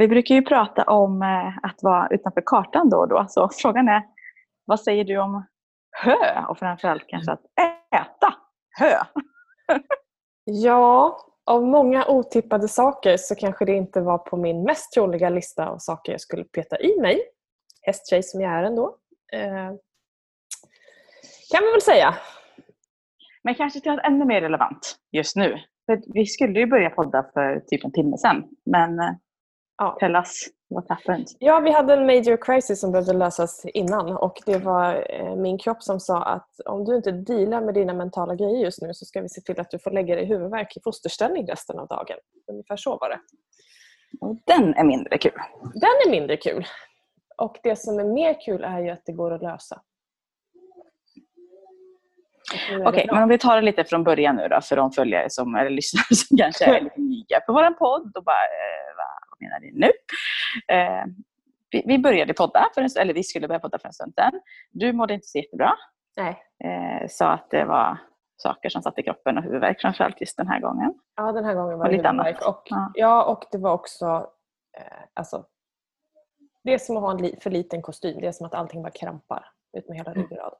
vi brukar ju prata om eh, att vara utanför kartan då och då. Så frågan är, vad säger du om hö och framförallt kanske att äta hö? ja, av många otippade saker så kanske det inte var på min mest troliga lista av saker jag skulle peta i mig. Hästtjej som jag är ändå. Eh, kan vi väl säga. Men kanske till något ännu mer relevant just nu. För vi skulle ju börja podda för typ en timme sedan. Men eh, ja. tell us what happened. Ja, vi hade en major crisis som behövde lösas innan. Och det var eh, min kropp som sa att om du inte dealar med dina mentala grejer just nu så ska vi se till att du får lägga dig i huvudvärk i fosterställning resten av dagen. Ungefär så var det. Och den är mindre kul. Den är mindre kul. Och det som är mer kul är ju att det går att lösa. Okej, okay, men om vi tar det lite från början nu då för de följare som, eller lyssnare som kanske är lite nya på vår podd och bara, eh, menar ni nu? Eh, vi, vi, började podda, för en, eller vi skulle börja podda för en stund sedan. Du mådde inte så jättebra. Nej. Eh, sa att det var saker som satt i kroppen och huvudvärk framförallt just den här gången. Ja, den här gången var det lite huvudvärk. Och, ja. ja. och det var också eh, alltså, det är som att ha en för liten kostym. Det är som att allting bara krampar ut med hela mm. ryggrad.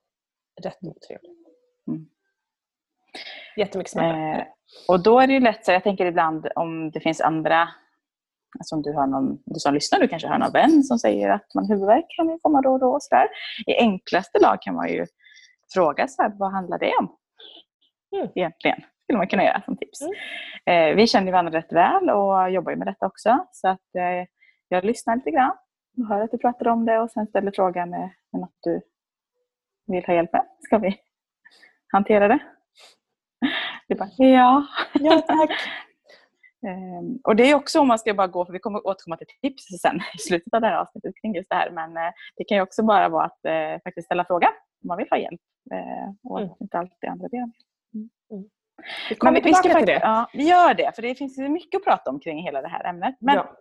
Rätt otrevligt. Mm. Jättemycket smärta. Eh, och då är det ju lätt, så jag tänker ibland om det finns andra Alltså om du, har någon, du som lyssnar, du kanske har någon vän som säger att man huvudvärk kan komma då och då. Och så där. I enklaste lag kan man ju fråga så här, vad handlar det om? Mm. Egentligen skulle man kunna göra som tips. Mm. Eh, vi känner varandra rätt väl och jobbar med detta också. Så att, eh, jag lyssnar lite grann och hör att du pratar om det och sen ställer frågan med, med något du vill ha hjälp med. Ska vi hantera det? Det bara, ja. Ja, tack. Um, och det är också om man ska bara gå, för vi kommer återkomma till tips sen i slutet av det här avsnittet kring just det här, men uh, det kan ju också bara vara att uh, faktiskt ställa frågan om man vill ha hjälp uh, och mm. inte alltid andra ben. Mm. Mm. Vi kommer men, tillbaka vi till det. Ja, vi gör det, för det finns mycket att prata om kring hela det här ämnet. Men ja.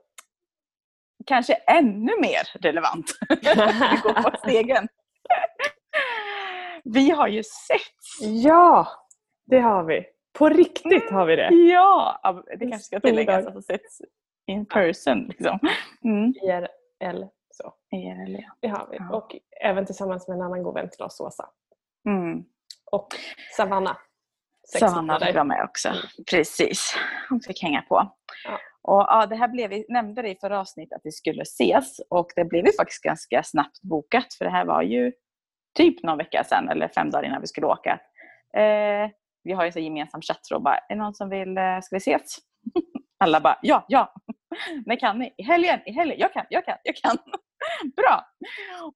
kanske ännu mer relevant. vi går på stegen. vi har ju sett. Ja, det har vi. På riktigt har vi det. Ja, det kanske ska tilläggas att det setts in person. Liksom. Mm. IRL. Så. IRL, ja. Det har vi. Ja. Och även tillsammans med en annan god vän till oss, Åsa. Mm. Och Savanna. Savanna var med också. Mm. Precis. Hon fick hänga på. Ja. Och, ja, det här blev, vi nämnde det i förra avsnittet att vi skulle ses och det blev ju faktiskt ganska snabbt bokat för det här var ju typ någon vecka sedan eller fem dagar innan vi skulle åka. Eh, vi har ju så gemensam chattråd bara, är det någon som vill, eh, ska vi ses? Alla bara, ja, ja. När kan ni? I helgen, i helgen. Jag kan, jag kan, jag kan. Bra!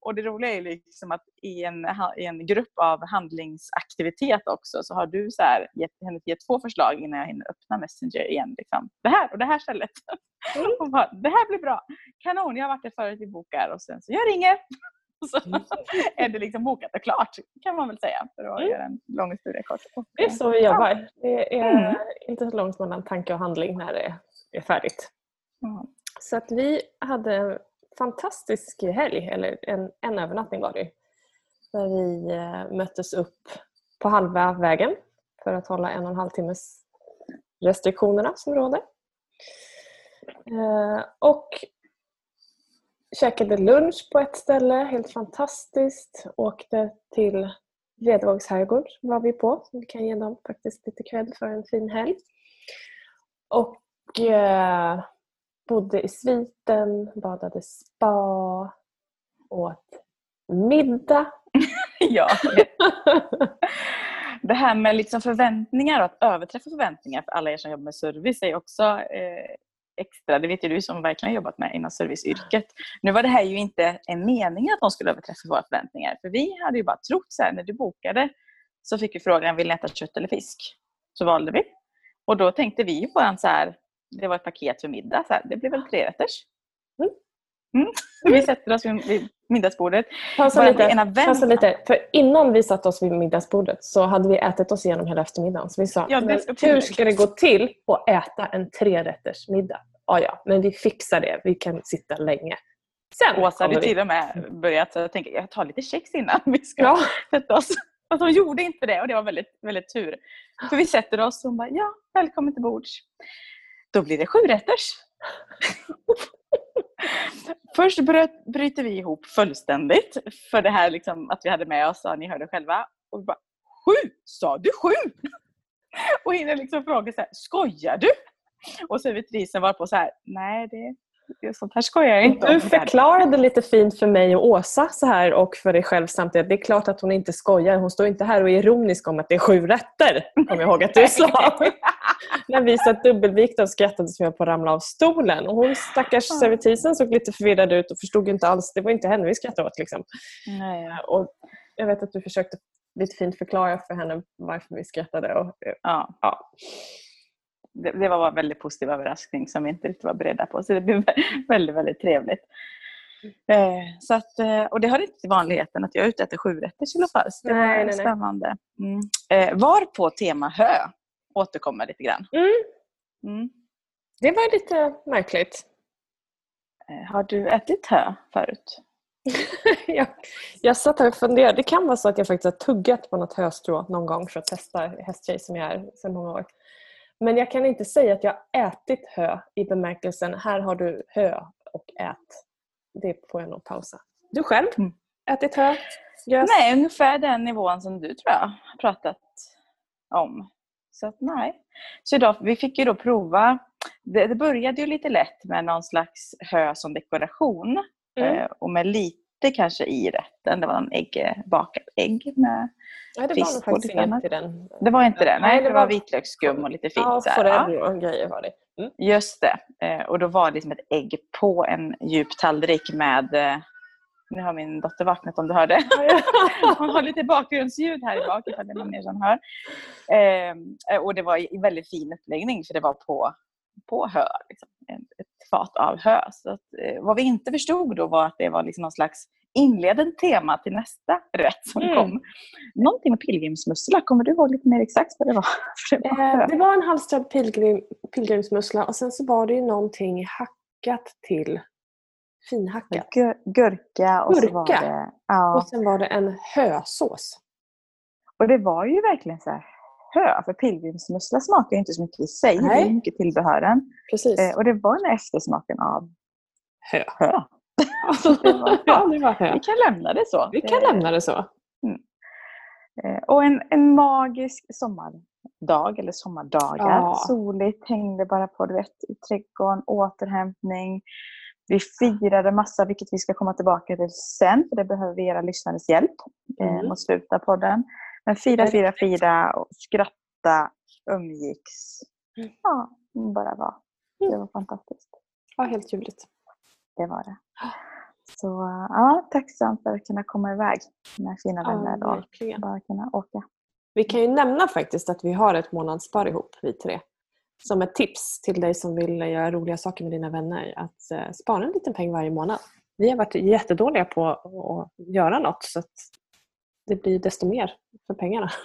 Och det roliga är liksom att i en, i en grupp av handlingsaktivitet också så har du så här gett, hunnit ge två förslag innan jag hinner öppna Messenger igen. Liksom. Det här och det här stället. Mm. bara, det här blir bra. Kanon, jag har varit där förut, vi bokar och sen så jag ringer. Så är det liksom bokat och klart kan man väl säga för att mm. göra en lång historia kort. Det är så vi jobbar. Det är mm. inte så långt mellan tanke och handling när det är färdigt. Mm. Så att vi hade en fantastisk helg, eller en, en övernattning var det Där vi eh, möttes upp på halva vägen för att hålla en och en halv timmes restriktionerna som råder. Eh, och käkade lunch på ett ställe, helt fantastiskt. Åkte till Vedvågs herrgård var vi på. vi kan ge dem faktiskt lite cred för en fin helg. Och eh, bodde i sviten, badade spa, åt middag. ja. Det här med liksom förväntningar och att överträffa förväntningar för alla er som jobbar med service är också eh, extra. Det vet ju du som verkligen jobbat med inom serviceyrket. Nu var det här ju inte en mening att de skulle överträffa våra förväntningar. För vi hade ju bara trott så här, när du bokade så fick vi frågan, vill ni äta kött eller fisk? Så valde vi. Och då tänkte vi på en så här, det var ett paket för middag, så här, det blev väl trerätters. Mm. Vi sätter oss vid middagsbordet. Pausa lite, pausa lite. För innan vi satte oss vid middagsbordet så hade vi ätit oss igenom hela eftermiddagen. Så vi sa, ja, men hur ska det gå till att äta en trerätters middag? Ja, ja, men vi fixar det. Vi kan sitta länge. Sen Åsa hade till och med börjat så tänka jag tar lite kex innan vi ska ja. sätta oss. Fast hon gjorde inte det och det var väldigt, väldigt tur. För vi sätter oss och hon bara, ja, välkommen till bords. Då blir det sju rätters. först bröt, bryter vi ihop fullständigt för det här liksom, att vi hade med oss, ja, ni hörde själva. Och vi bara, sju! Sa du sju? Och hinner liksom fråga så här, skojar du? Och servitrisen var på så här, nej det Sånt här skojar jag inte Du förklarade lite fint för mig och Åsa så här och för dig själv samtidigt. Det är klart att hon inte skojar. Hon står inte här och är ironisk om att det är sju rätter. Kommer jag ihåg att du sa. När vi satt dubbelvikta och skrattade som jag på att ramla av stolen. Och hon stackars servitrisen såg lite förvirrad ut och förstod inte alls. Det var inte henne vi skrattade åt. Liksom. Nej. Och jag vet att du försökte lite fint förklara för henne varför vi skrattade. Och, ja. ja det, det var en väldigt positiv överraskning som vi inte riktigt var beredda på. Så det blev väldigt, väldigt trevligt. Eh, så att, eh, och det har inte till vanligheten att jag är ute efter sjurätters i alla fall. Så det nej, var nej, spännande. Mm. Eh, var på tema hö återkommer lite grann. Mm. Mm. Det var lite märkligt. Eh, har du ätit hö förut? jag, jag satt här och funderade. Det kan vara så att jag faktiskt har tuggat på något höstrå någon gång för att testa hästtjej som jag är sedan många år. Men jag kan inte säga att jag ätit hö i bemärkelsen här har du hö och ät. Det får jag nog pausa. Du själv? Mm. Ätit hö? Gös? Nej, ungefär den nivån som du tror jag har pratat om. Så att, nej. Så idag, vi fick ju då prova, det, det började ju lite lätt med någon slags hö som dekoration. Mm. Eh, och med lite kanske i rätten. Det var en ägg, bakat ägg med Nej, det var nog faktiskt inget den. Det var inte det? Nej, det, var, var vitlöksskum och lite fint. Ja, forell och grejer var det. Mm. Just det. Eh, och då var det som ett ägg på en djup tallrik med eh, nu har min dotter vaknat om du hörde. Hon har lite bakgrundsljud här i bak ifall det är någon mer som hör. Ehm, eh, och det var i väldigt fin uppläggning för det var på, på hö. Liksom. Ett fat av hö. Så att, vad vi inte förstod då var att det var liksom någon slags inledande tema till nästa rätt som mm. kom. Någonting med pilgrimsmussla, kommer du ihåg lite mer exakt vad det var? det, var eh, det var en halstrad pilgrim, pilgrimsmussla och sen så var det ju någonting hackat till finhackat. Gur gurka och gurka. så var det... Ja. Och sen var det en hösås. Och det var ju verkligen så här hö, för pilgrimsmussla smakar ju inte så mycket i sig, Nej. det är mycket tillbehören. Precis. Eh, och det var den eftersmaken av hö. hö. ja, det var Vi kan lämna det så. Vi kan lämna det så. Mm. Eh, och en, en magisk sommardag, eller sommardagar. Ja. Soligt, hängde bara på du vet, i trädgården, återhämtning. Vi firade massa, vilket vi ska komma tillbaka till sen, för det behöver vi era lyssnares hjälp eh, mm. mot slutet av podden. Men fira, fira, fira och skratta, umgicks. Mm. Ja, bara var. Det mm. var fantastiskt. Ja, helt ljuvligt. Det var det. Så ja, tacksamt för att kunna komma iväg med fina vänner ja, och bara kunna åka. Vi kan ju nämna faktiskt att vi har ett månadsspar ihop, vi tre. Som ett tips till dig som vill göra roliga saker med dina vänner. Att eh, spara en liten peng varje månad. Vi har varit jättedåliga på att göra något så det blir desto mer för pengarna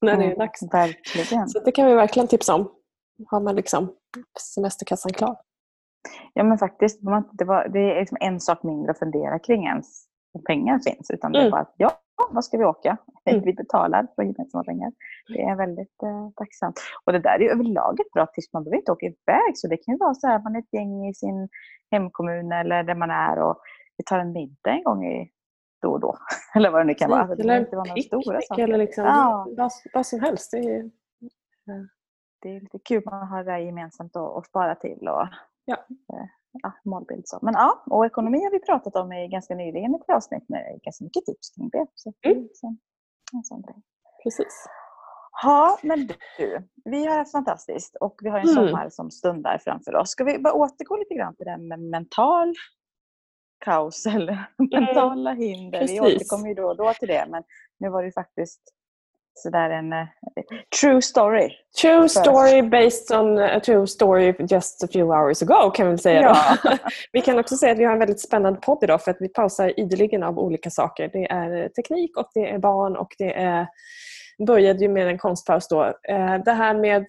när det är dags. Mm, verkligen. Så det kan vi verkligen tipsa om. Har man liksom semesterkassan klar. Ja men faktiskt, det, var, det är liksom en sak mindre att fundera kring ens om pengar finns. Utan det är mm. bara att ja, vad ska vi åka? Mm. Vi betalar för gemensamma pengar. Det är väldigt eh, tacksamt. Och det där är överlag ett bra tips. Man behöver inte åka iväg. Så det kan ju vara så här, man är ett gäng i sin hemkommun eller där man är och vi tar en middag en gång i då och då. eller vad det nu kan vara. Alltså, eller en picknick eller liksom, ja. vad, vad som helst. Det är, det är lite kul. Man har det där gemensamt att spara till. Och, Ja. Eh, ja, målbild så. Men ja, och ekonomi har vi pratat om i ganska nyligen i ett avsnitt med ganska mycket tips kring det. Så, mm. så, en sån grej. Precis. Ja, men du, vi har haft fantastiskt och vi har en mm. sommar som stundar framför oss. Ska vi bara återgå lite grann till det här med mental kaos eller mentala hinder? Precis. Vi återkommer ju då och då till det, men nu var det faktiskt sådär en uh, true story. True story based on a true story just a few hours ago kan vi säga. Ja. vi kan också säga att vi har en väldigt spännande podd idag för att vi pausar ideligen av olika saker. Det är teknik och det är barn och det är började ju med en konstpaus då. Eh, det här med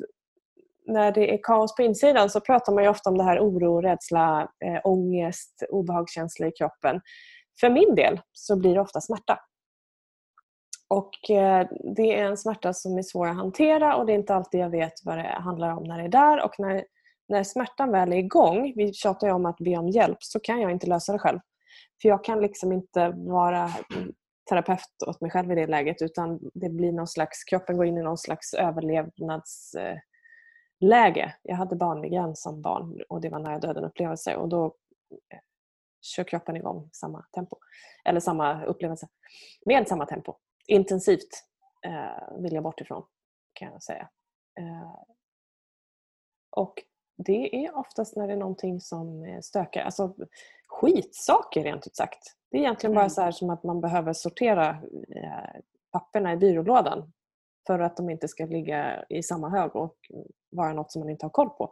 när det är kaos på insidan så pratar man ju ofta om det här oro, rädsla, eh, ångest, obehagskänsla i kroppen. För min del så blir det ofta smärta. Och eh, det är en smärta som är svår att hantera och det är inte alltid jag vet vad det handlar om när det är där. Och när när smärtan väl är igång, vi tjatar ju om att be om hjälp, så kan jag inte lösa det själv. För jag kan liksom inte vara terapeut åt mig själv i det läget utan det blir någon slags, kroppen går in i någon slags överlevnads... Eh, överlevnadsläge. Jag hade barnmigrän som barn och det var nära döden upplevelse och då eh, kör kroppen igång samma tempo. Eller samma upplevelse. Med samma tempo. Intensivt eh, vill jag bort ifrån kan jag säga. Eh, och det är oftast när det är någonting som stökar. Alltså skitsaker rent ut sagt. Det är egentligen bara mm. så här som att man behöver sortera eh, papperna i byrålådan för att de inte ska ligga i samma hög och vara något som man inte har koll på.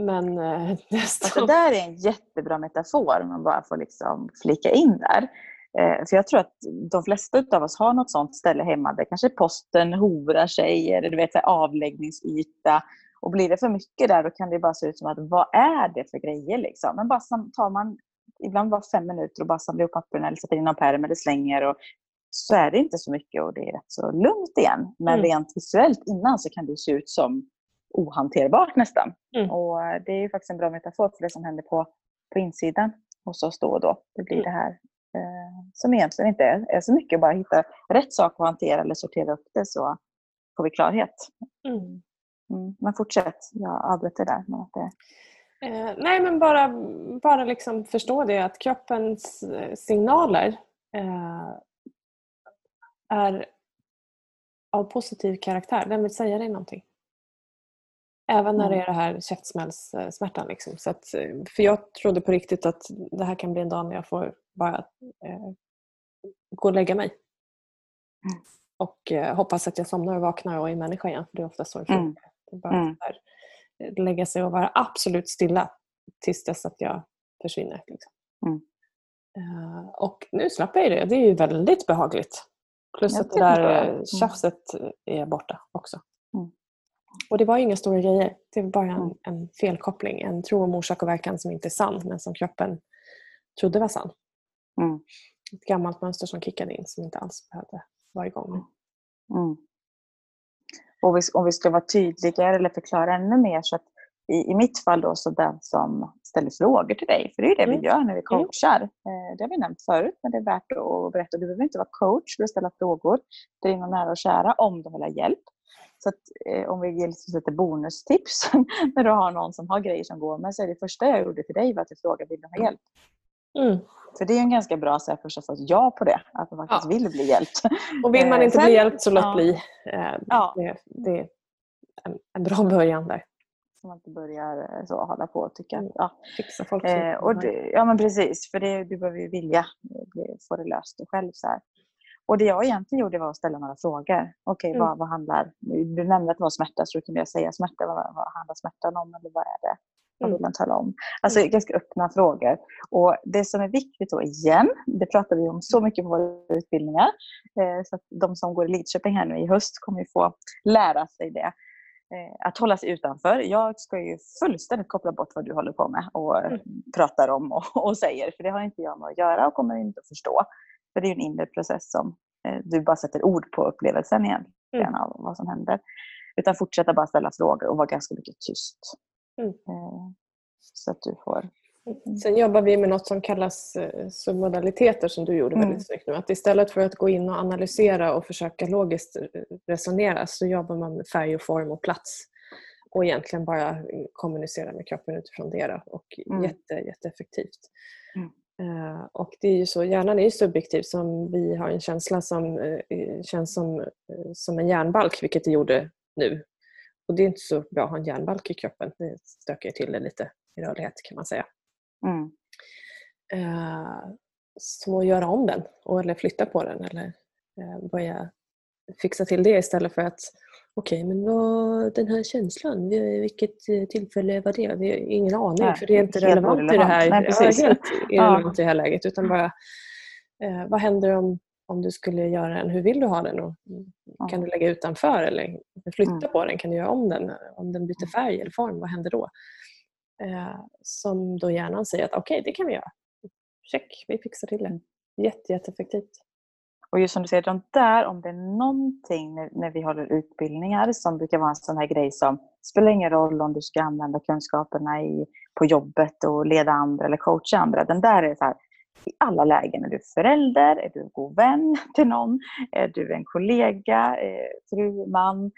Men eh, nästan... Det där är en jättebra metafor om man bara får liksom flika in där. Eh, för jag tror att de flesta av oss har något sånt ställe hemma där kanske posten hovrar sig eller du vet, avläggningsyta. Och blir det för mycket där då kan det bara se ut som att vad är det för grejer liksom? Men bara tar man ibland bara fem minuter och bara samlar ihop papperna eller sätter in någon pärm eller slänger och så är det inte så mycket och det är rätt så lugnt igen. Men mm. rent visuellt innan så kan det se ut som ohanterbart nästan. Mm. Och det är ju faktiskt en bra metafor för det som händer på, på insidan hos oss då och då. Det blir mm. det här eh, som egentligen inte är, är så mycket, bara hitta rätt sak att hantera eller sortera upp det så får vi klarhet. Mm. Mm. Men fortsätt, jag avbröt det där. Men att det... Eh, nej men bara, bara liksom förstå det att kroppens eh, signaler eh, är av positiv karaktär. Den vill säga dig någonting. Även när det mm. är det här käftsmällssmärtan. Liksom. Så att, eh, för jag trodde på riktigt att det här kan bli en dag när jag får bara eh, gå och lägga mig. Mm. Och eh, hoppas att jag somnar och vaknar och är människa igen. För det är ofta så det. Mm. Bara mm. Där, eh, lägga sig och vara absolut stilla tills dess att jag försvinner. Liksom. Mm. Uh, och nu slapp jag det. Det är ju väldigt behagligt. Plus jag att det där mm. tjafset är borta också. Mm. Och det var inga stora grejer. Det var bara en, mm. en felkoppling. En tro om orsak och verkan som inte är sann men som kroppen trodde var sann. Mm. Ett gammalt mönster som kickade in som inte alls behövde vara igång. Mm. Och vi, om vi ska vara tydligare eller förklara ännu mer så att i, i mitt fall då så den som ställer frågor till dig, för det är det mm. vi gör när vi coachar. Mm. Det har vi nämnt förut, men det är värt att berätta. Du behöver inte vara coach för att ställa frågor till dina nära och kära om du vill ha hjälp. Så att, eh, om vi ger lite bonustips när du har någon som har grejer som går med så är det första jag gjorde till dig var att jag frågade vill du ha hjälp? Mm. För det är en ganska bra sätt först att få ett ja på det, att man faktiskt ja. vill bli hjälpt. Och vill man inte Sen, bli hjälpt så låt ja. bli. Eh, ja. Det, det, är en, en, bra början där. Så man inte börjar eh, så hålla på och tycka mm. ja. Fixa folk eh, och det, Ja men precis, för det, du behöver ju vilja få det löst själv. Så här. Och det jag egentligen gjorde var att ställa några frågor. Okej, okay, mm. vad, vad handlar... Du nämnde att det var smärta, så då kunde jag säga smärta. Vad, vad handlar smärtan om? Eller vad är det? Vad vill man tala om? Alltså mm. ganska öppna frågor. Och det som är viktigt då igen, det pratar vi om så mycket på våra utbildningar. Eh, så att de som går i Lidköping här nu i höst kommer ju få lära sig det. Eh, att hålla sig utanför. Jag ska ju fullständigt koppla bort vad du håller på med och mm. pratar om och, och, säger. För det har inte jag med att göra och kommer inte att förstå. För det är en inre process som eh, du bara sätter ord på upplevelsen egentligen mm. av vad som händer. Utan fortsätta bara ställa frågor och vara ganska mycket tyst. Mm. Eh, så att du får... Mm. Sen jobbar vi med något som kallas eh, submodaliteter som du gjorde väldigt mm. snyggt nu. Att istället för att gå in och analysera och försöka logiskt eh, resonera så jobbar man med färg och form och plats. Och egentligen bara kommunicera med kroppen utifrån det. Och mm. jätte, jätteeffektivt. Mm. Uh, och det är ju så, hjärnan är ju subjektiv som vi har en känsla som känns som, som en järnbalk, vilket det gjorde nu och det är inte så bra att ha en järnbalk i kroppen. Det stökar till det lite i rörlighet kan man säga. Mm. Uh, så göra om den eller flytta på den eller uh, börja fixa till det istället för att okej, okay, men vad den här känslan, vilket tillfälle var det? Vi har ingen aning Nej, för det är inte relevant i det här, Nej, precis. helt irrelevant i det här läget utan bara uh, vad händer om om du skulle göra den, hur vill du ha den? Och kan du lägga utanför eller flytta mm. på den? Kan du göra om den? Om den byter mm. färg eller form, vad händer då? Eh, som då hjärnan säger att okej, okay, det kan vi göra. Check, vi fixar till det. Mm. Jätte, jätteeffektivt. Och just som du säger, de där, om det är någonting när, när vi håller utbildningar som brukar vara en sån här grej som spelar ingen roll om du ska använda kunskaperna i, på jobbet och leda andra eller coacha andra. Den där är så här, i alla lägen. Är du förälder? Är du god vän till någon? Är du en kollega? Eh, fru, man?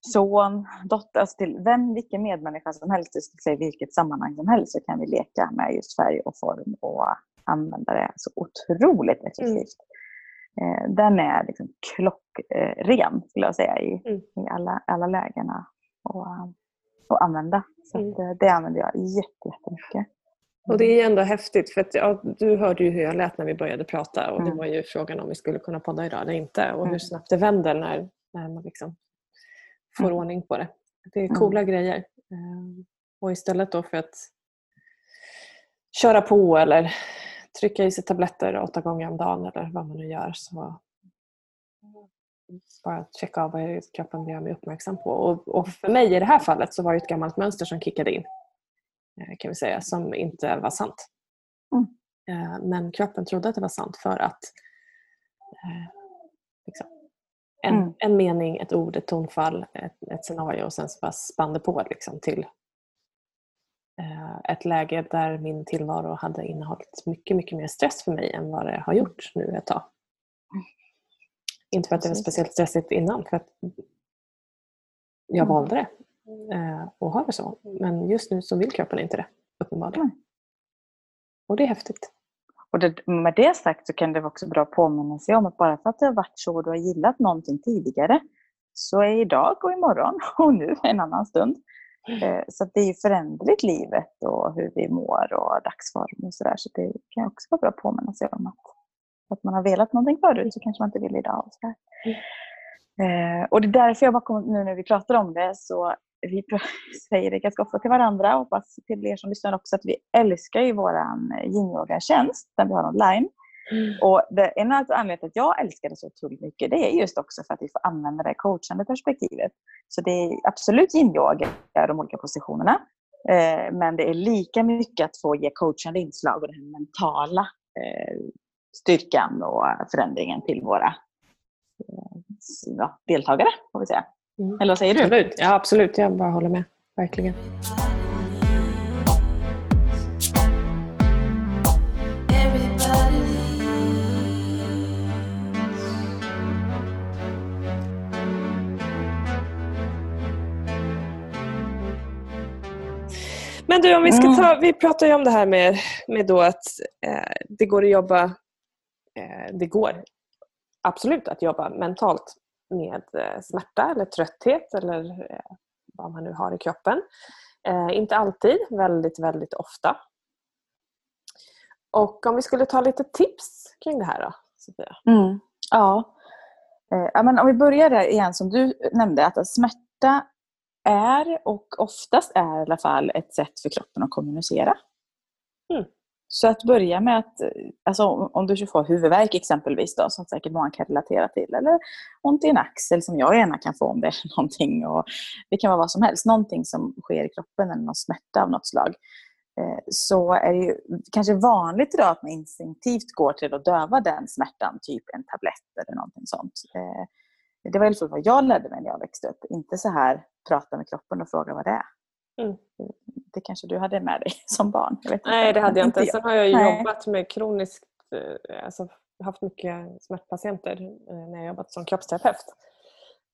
Son, dotter, alltså till vem, vilken medmänniska som helst, i vilket sammanhang som helst, så kan vi leka med just färg och form och använda det så otroligt effektivt. Mm. Den är liksom klockren, skulle jag säga, i, mm. i alla, alla lägena att använda. Så mm. eh, det använder jag jättemycket. Och det är ändå häftigt för att, ja, du hörde ju hur jag lät när vi började prata och mm. det var ju frågan om vi skulle kunna podda idag eller inte och hur mm. snabbt det vänder när, när man liksom får mm. ordning på det. Det är coola mm. grejer. Ehm, och istället då för att köra på eller trycka i sig tabletter åtta gånger om dagen eller vad man nu gör så bara checka av vad kroppen gör mig uppmärksam på. Och, och, för mig i det här fallet så var det ett gammalt mönster som kickade in eh, kan vi säga, som inte var sant. Mm. Eh, men kroppen trodde att det var sant för att eh, liksom, en, mm. en mening, ett ord, ett tonfall, ett, ett scenario och sen så bara spann det på liksom till eh, ett läge där min tillvaro hade innehållit mycket, mycket mer stress för mig än vad det har gjort nu ett tag. Mm. Inte för att det var speciellt stressigt innan, för att jag mm. valde det eh, och har det så. Men just nu så vill kroppen inte det, uppenbarligen. Och det är häftigt. Och det, med det sagt så kan det också vara bra att påminna sig om att bara för att det har varit så och du har gillat någonting tidigare så är idag och imorgon och nu en annan stund. Eh, så det är ju föränderligt livet och hur vi mår och dagsform och sådär. Så det kan också vara bra att påminna sig om att, att man har velat någonting förut så kanske man inte vill idag. Och, så mm. och det är därför jag bara nu när vi pratar om det så vi säger det ganska ofta till varandra och hoppas till er som lyssnar också att vi älskar ju vår yin-yoga-tjänst, den vi har online. Mm. Och det, en av anledningarna till att jag älskar det så otroligt mycket det är just också för att vi får använda det coachande perspektivet. Så det är absolut yin-yoga, de olika positionerna. Eh, men det är lika mycket att få ge coachande inslag och den mentala eh, styrkan och förändringen till våra eh, deltagare, får vi säga. Mm. Eller vad säger du? Absolut. Ja, absolut. Jag bara håller med. Verkligen. Men du, om vi ska mm. ta, vi pratar ju om det här med, med då att eh, det går att jobba, eh, det går absolut att jobba mentalt med eh, smärta eller trötthet eller eh, vad man nu har i kroppen. Eh, inte alltid, väldigt, väldigt ofta. Och om vi skulle ta lite tips kring det här då, Sofia? Mm. Ja. Eh, men om vi börjar där igen som du nämnde, att smärta är och oftast är i alla fall ett sätt för kroppen att kommunicera. Mm. Så att börja med att, alltså om du får huvudvärk exempelvis då, som säkert många kan relatera till, eller ont i en axel som jag gärna kan få om det är någonting. Och det kan vara vad som helst, någonting som sker i kroppen eller någon smärta av något slag. Eh, så är det ju kanske vanligt idag att man instinktivt går till att döva den smärtan, typ en tablett eller någonting sånt. Eh, det var i alla fall vad jag lärde mig när jag växte upp. Inte så här prata med kroppen och fråga vad det är. Mm. Det kanske du hade med dig som barn? Nej, det hade jag inte. Sen har jag Nej. jobbat med kroniskt, eh, alltså haft mycket smärtpatienter eh, när jag jobbat som kroppsterapeut.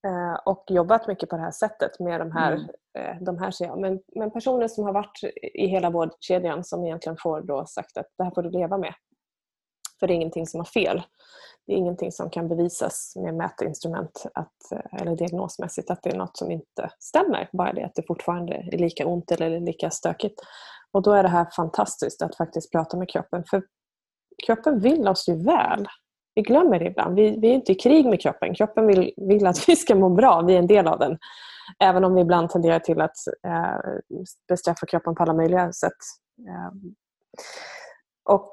Eh, och jobbat mycket på det här sättet med de här, mm. de här jag. Men, men personer som har varit i hela vårdkedjan som egentligen får då sagt att det här får du leva med. För det är ingenting som har fel det är ingenting som kan bevisas med mätinstrument att, eller diagnosmässigt att det är något som inte stämmer. Bara det att det fortfarande är lika ont eller lika stökigt. Och då är det här fantastiskt att faktiskt prata med kroppen. För kroppen vill oss ju väl. Vi glömmer det ibland. Vi, vi är inte i krig med kroppen. Kroppen vill, vill att vi ska må bra. Vi är en del av den. Även om vi ibland tenderar till att eh, bestraffa kroppen på alla möjliga sätt. Eh, och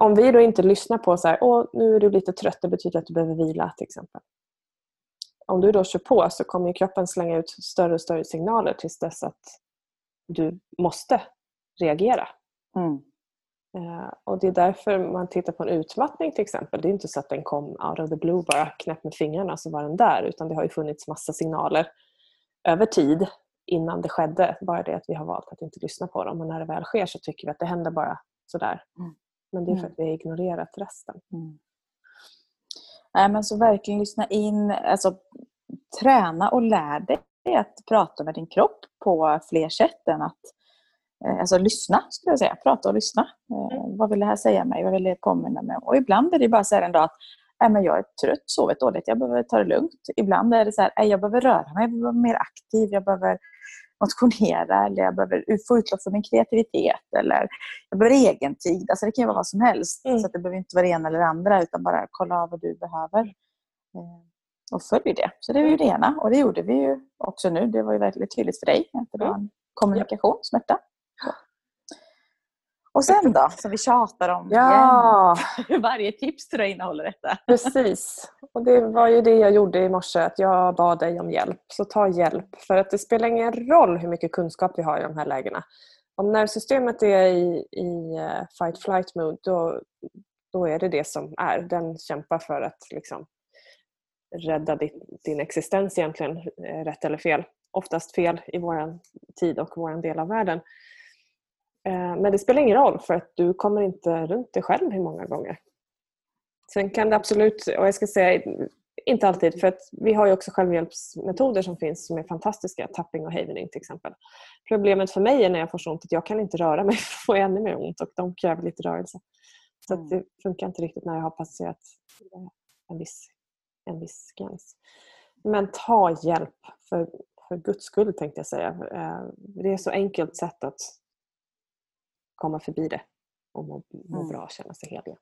om vi då inte lyssnar på så här, Åh, nu är du lite trött, det betyder att du behöver vila till exempel. Om du då kör på så kommer kroppen slänga ut större och större signaler tills dess att du måste reagera. Mm. Eh, och det är därför man tittar på en utmattning till exempel. Det är inte så att den kom out of the blue, bara knäpp med fingrarna så var den där. Utan det har ju funnits massa signaler över tid innan det skedde. Bara det att vi har valt att inte lyssna på dem. Och när det väl sker så tycker vi att det händer bara sådär. Mm. Men det är för mm. att vi har ignorerat resten. Mm. Nej, men så verkligen lyssna in, alltså träna och lär dig att prata med din kropp på fler sätt än att eh, Alltså lyssna, skulle jag säga. Prata och lyssna. Eh, mm. Vad vill det här säga mig? Vad vill det påminna mig? Och ibland är det bara så här en dag att äh, men jag är trött, sovit dåligt, jag behöver ta det lugnt. Ibland är det så här, äh, jag behöver röra mig, jag behöver vara mer aktiv, jag behöver motionera eller jag behöver få utlopp för min kreativitet eller jag behöver egen tid. Alltså det kan ju vara vad som helst. Mm. Så det behöver inte vara det ena eller det andra utan bara kolla av vad du behöver. Eh, och följ det. Så det var ju det ena och det gjorde vi ju också nu. Det var ju väldigt tydligt för dig att det var en kommunikation, smärta. Och sen då, som vi tjatar om ja. igen. Varje tips tror jag innehåller detta. Precis. Och det var ju det jag gjorde i morse, att jag bad dig om hjälp. Så ta hjälp. För att det spelar ingen roll hur mycket kunskap vi har i de här lägena. Om nervsystemet är i, i eh, fight-flight mode, då, då är det det som är. Den kämpar för att liksom, rädda din, din existens egentligen, eh, rätt eller fel. Oftast fel i vår tid och vår del av världen. Eh, men det spelar ingen roll för att du kommer inte runt dig själv hur många gånger. Sen kan det absolut, och jag ska säga inte alltid, för att vi har ju också självhjälpsmetoder som finns som är fantastiska, tapping och havening till exempel. Problemet för mig är när jag får så ont att jag kan inte röra mig för att få ännu mer ont och de kräver lite rörelse. Så mm. det funkar inte riktigt när jag har passerat eh, en viss, en viss gräns. Men ta hjälp, för, för guds skull tänkte jag säga. Eh, det är så enkelt sätt att komma förbi det och må, må mm. bra och känna sig heliga.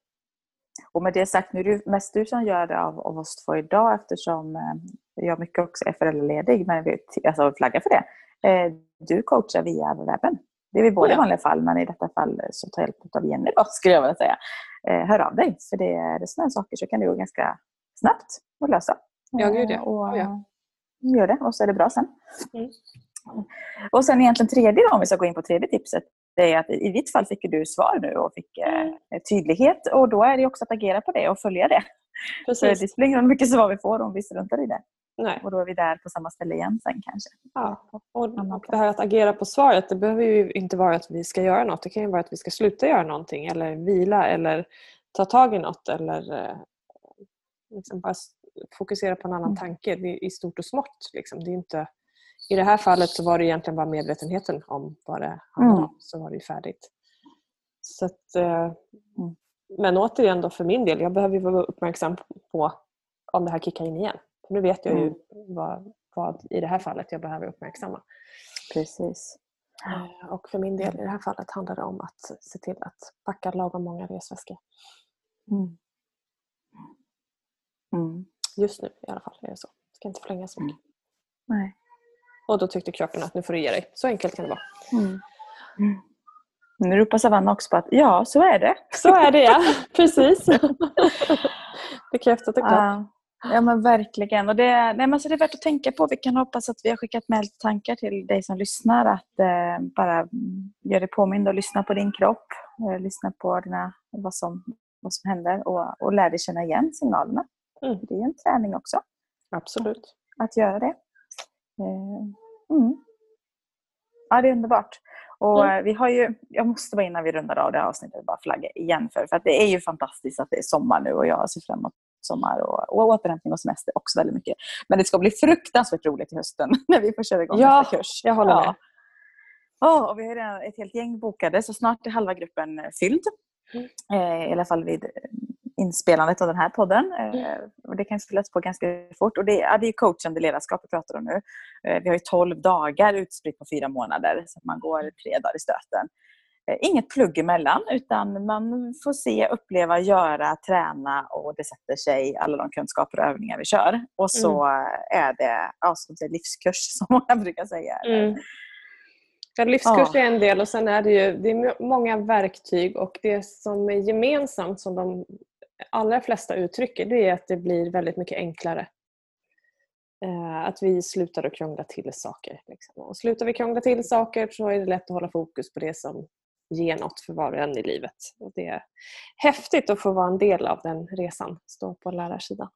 Och med det sagt, nu är det mest du som gör det av, av oss två idag eftersom eh, jag mycket också är föräldraledig, men vi alltså flaggar för det. Eh, du coachar via webben. Det är vi båda ja. i vanliga fall, men i detta fall så tar hjälp av Jenny då, skulle jag vilja säga. Eh, hör av dig, för det är sådana saker så kan det gå ganska snabbt att lösa. Ja, gud ja. Och, ja. Gör det och så är det bra sen. Mm. Och sen egentligen tredje då, om vi ska gå in på tredje tipset, det är att i ditt fall fick du svar nu och fick eh, mm. tydlighet och då är det också att agera på det och följa det. Precis. det spelar ingen roll hur mycket svar vi får om vi struntar i det. Nej. Och då är vi där på samma ställe igen sen kanske. Ja. Och, och det här att agera på svaret, det behöver ju inte vara att vi ska göra något. Det kan ju vara att vi ska sluta göra någonting eller vila eller ta tag i något eller eh, liksom bara fokusera på en annan mm. tanke i stort och smått. Liksom. Det är inte i det här fallet så var det egentligen bara medvetenheten om vad det handlade om, mm. så var det färdigt. Så att, eh, mm. Men återigen då för min del, jag behöver vara uppmärksam på om det här kickar in igen. För nu vet jag ju mm. vad, vad i det här fallet jag behöver uppmärksamma. Precis. Eh, och för min del i det här fallet handlar det om att se till att packa lagom många resväskor. Mm. Mm. Just nu i alla fall är det så. Jag ska inte förlänga så mycket. Nej. Och då tyckte kroppen att nu får du ge dig. Så enkelt kan det vara. Mm. Mm. Nu ropar Savanna också på att ja, så är det. Så är det ja, precis. Bekräftat och klart. Ja. Men verkligen. Och det, nej, men så det är värt att tänka på. Vi kan hoppas att vi har skickat med lite tankar till dig som lyssnar. Att eh, bara göra dig påmind och lyssna på din kropp. Eh, lyssna på dina, vad, som, vad som händer och, och lär dig känna igen signalerna. Mm. Det är en träning också. Absolut. Att göra det. Eh, mm. Ja, det är underbart. Och mm. vi har ju, jag måste bara innan vi rundar av det här avsnittet bara flagga igen för, för att det är ju fantastiskt att det är sommar nu och jag ser fram emot sommar och, och återhämtning och semester också väldigt mycket. Men det ska bli fruktansvärt roligt i hösten när vi får köra igång ja, nästa kurs. jag håller med. Ja. Oh, och vi har redan ett helt gäng bokade så snart är halva gruppen fylld. Mm. Eh, I alla fall vid inspelandet av den här podden. Mm. Eh, och det kan fyllas på ganska fort. Och det, ja, det är coachande ledarskap vi pratar om nu. Eh, vi har ju 12 dagar utspritt på fyra månader, så man går tre dagar i stöten. Eh, inget plugg emellan, utan man får se, uppleva, göra, träna och det sätter sig, alla de kunskaper och övningar vi kör. Och så mm. är det alltså, det livskurs, som många brukar säga. Mm. Ja, livskurs är en del och sen är det ju det är många verktyg och det som är gemensamt som de allra flesta uttrycker det är att det blir väldigt mycket enklare. Eh, att vi slutar att krångla till saker. Liksom. Och slutar vi krångla till saker så är det lätt att hålla fokus på det som ge något för var och en i livet. Och det är häftigt att få vara en del av den resan, stå på lärarsidan.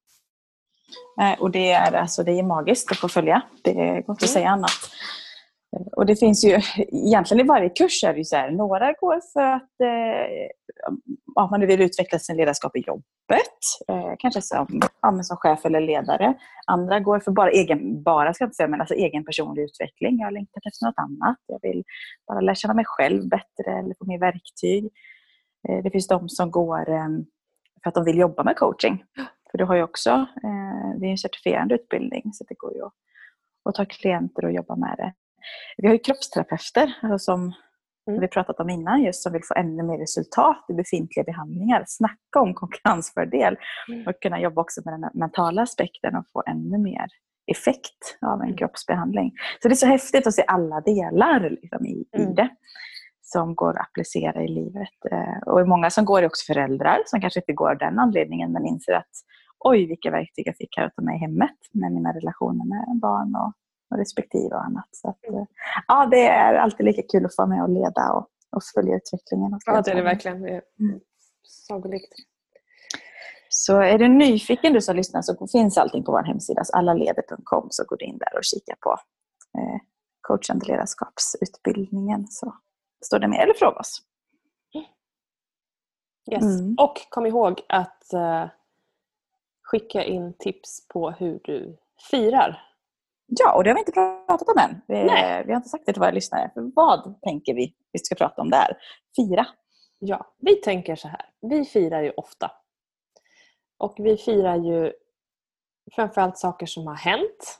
Och det är, alltså, det är magiskt att få följa. Det går inte att mm. säga annat. Eh, och det finns ju, egentligen i varje kurs är det ju så här, några går för att eh, man vill utveckla sin ledarskap i jobbet, eh, kanske som, ja, som chef eller ledare. Andra går för bara egen, bara ska jag inte säga, men alltså egen personlig utveckling. Jag har längtat efter något annat. Jag vill bara lära känna mig själv bättre eller få mer verktyg. Eh, det finns de som går eh, för att de vill jobba med coaching. För du har ju också, eh, det är en certifierande utbildning så det går ju att, att ta klienter och jobba med det. Vi har ju kroppsterapeuter alltså som mm. vi pratat om innan, just som vill få ännu mer resultat i befintliga behandlingar. Snacka om konkurrensfördel mm. och kunna jobba också med den mentala aspekten och få ännu mer effekt av en mm. kroppsbehandling. Så det är så häftigt att se alla delar liksom, i, mm. i det som går att applicera i livet. Eh, och många som går är också föräldrar som kanske inte går av den anledningen men inser att oj vilka verktyg jag fick här att ta med hemmet med mina relationer med barn och och respektive och annat. Så att, mm. ja, det är alltid lika kul att få med och leda och, och följa utvecklingen. Och ja, det är det verkligen. Det är mm. sagolikt. Så är du nyfiken du som lyssnar så finns allting på vår hemsida, allaleder.com, så går du in där och kika på eh, coachande ledarskapsutbildningen så står det med, eller fråga oss. Yes. Mm. Och kom ihåg att uh, skicka in tips på hur du firar Ja, och det har vi inte pratat om än. Vi, vi har inte sagt det till våra lyssnare. För vad tänker vi vi ska prata om där? Fira. Ja, vi tänker så här. Vi firar ju ofta. Och vi firar ju framförallt saker som har hänt.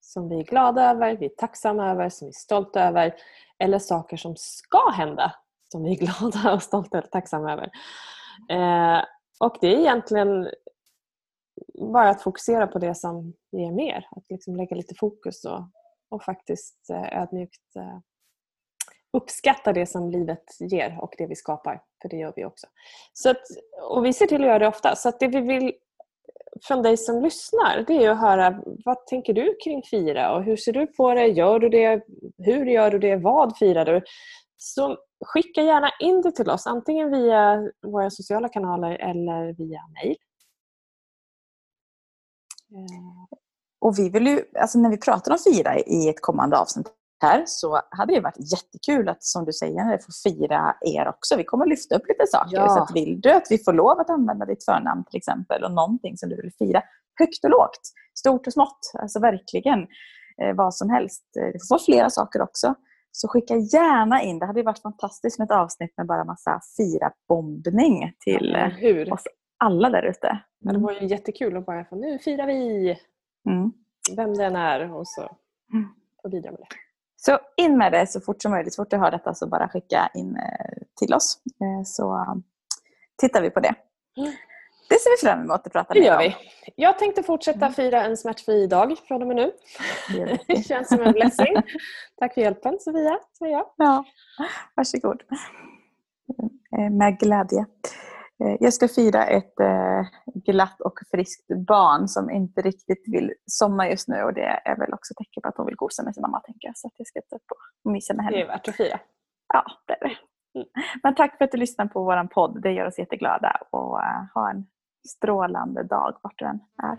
Som vi är glada över, vi är tacksamma över, som vi är stolta över. Eller saker som ska hända. Som vi är glada och stolta och tacksamma över. Eh, och det är egentligen bara att fokusera på det som ger mer. Att liksom lägga lite fokus och, och faktiskt eh, ödmjukt eh, uppskatta det som livet ger och det vi skapar. För det gör vi också. Så att, och vi ser till att göra det ofta. Så att det vi vill från dig som lyssnar det är att höra vad tänker du kring fira och hur ser du på det? Gör du det? Hur gör du det? Vad firar du? Så skicka gärna in det till oss antingen via våra sociala kanaler eller via mail. Eh, och vi vill ju, alltså när vi pratar om fira i ett kommande avsnitt här så hade det varit jättekul att som du säger få fira er också. Vi kommer att lyfta upp lite saker. Ja. Så att vill du att vi får lov att använda ditt förnamn till exempel och någonting som du vill fira högt och lågt, stort och smått, alltså verkligen eh, vad som helst. Eh, det får vara flera saker också. Så skicka gärna in. Det hade varit fantastiskt med ett avsnitt med bara massa fira-bombning till ja, oss alla där ute. Mm. Ja, det var ju jättekul att bara få nu firar vi! Mm. Vem det än är och så mm. och bidra med det. Så in med det så fort som möjligt. Så fort du hör detta så bara skicka in eh, till oss. Eh, så tittar vi på det. Mm. Det ser vi fram emot att prata mer om. Det gör vi. Jag tänkte fortsätta mm. fira en smärtfri dag från och med nu. Det känns som en blessing. Tack för hjälpen Sofia, säger jag. Ja, varsågod. Eh, med glädje. Eh, jag ska fira ett eh, glatt och friskt barn som inte riktigt vill somna just nu och det är väl också tecken på att hon vill gosa med sin mamma tänker jag. Så jag ska ta upp och mysa med henne. Det är värt att fira. Ja, det är det. Mm. Men tack för att du lyssnade på vår podd. Det gör oss jätteglada och uh, ha en strålande dag vart du än är.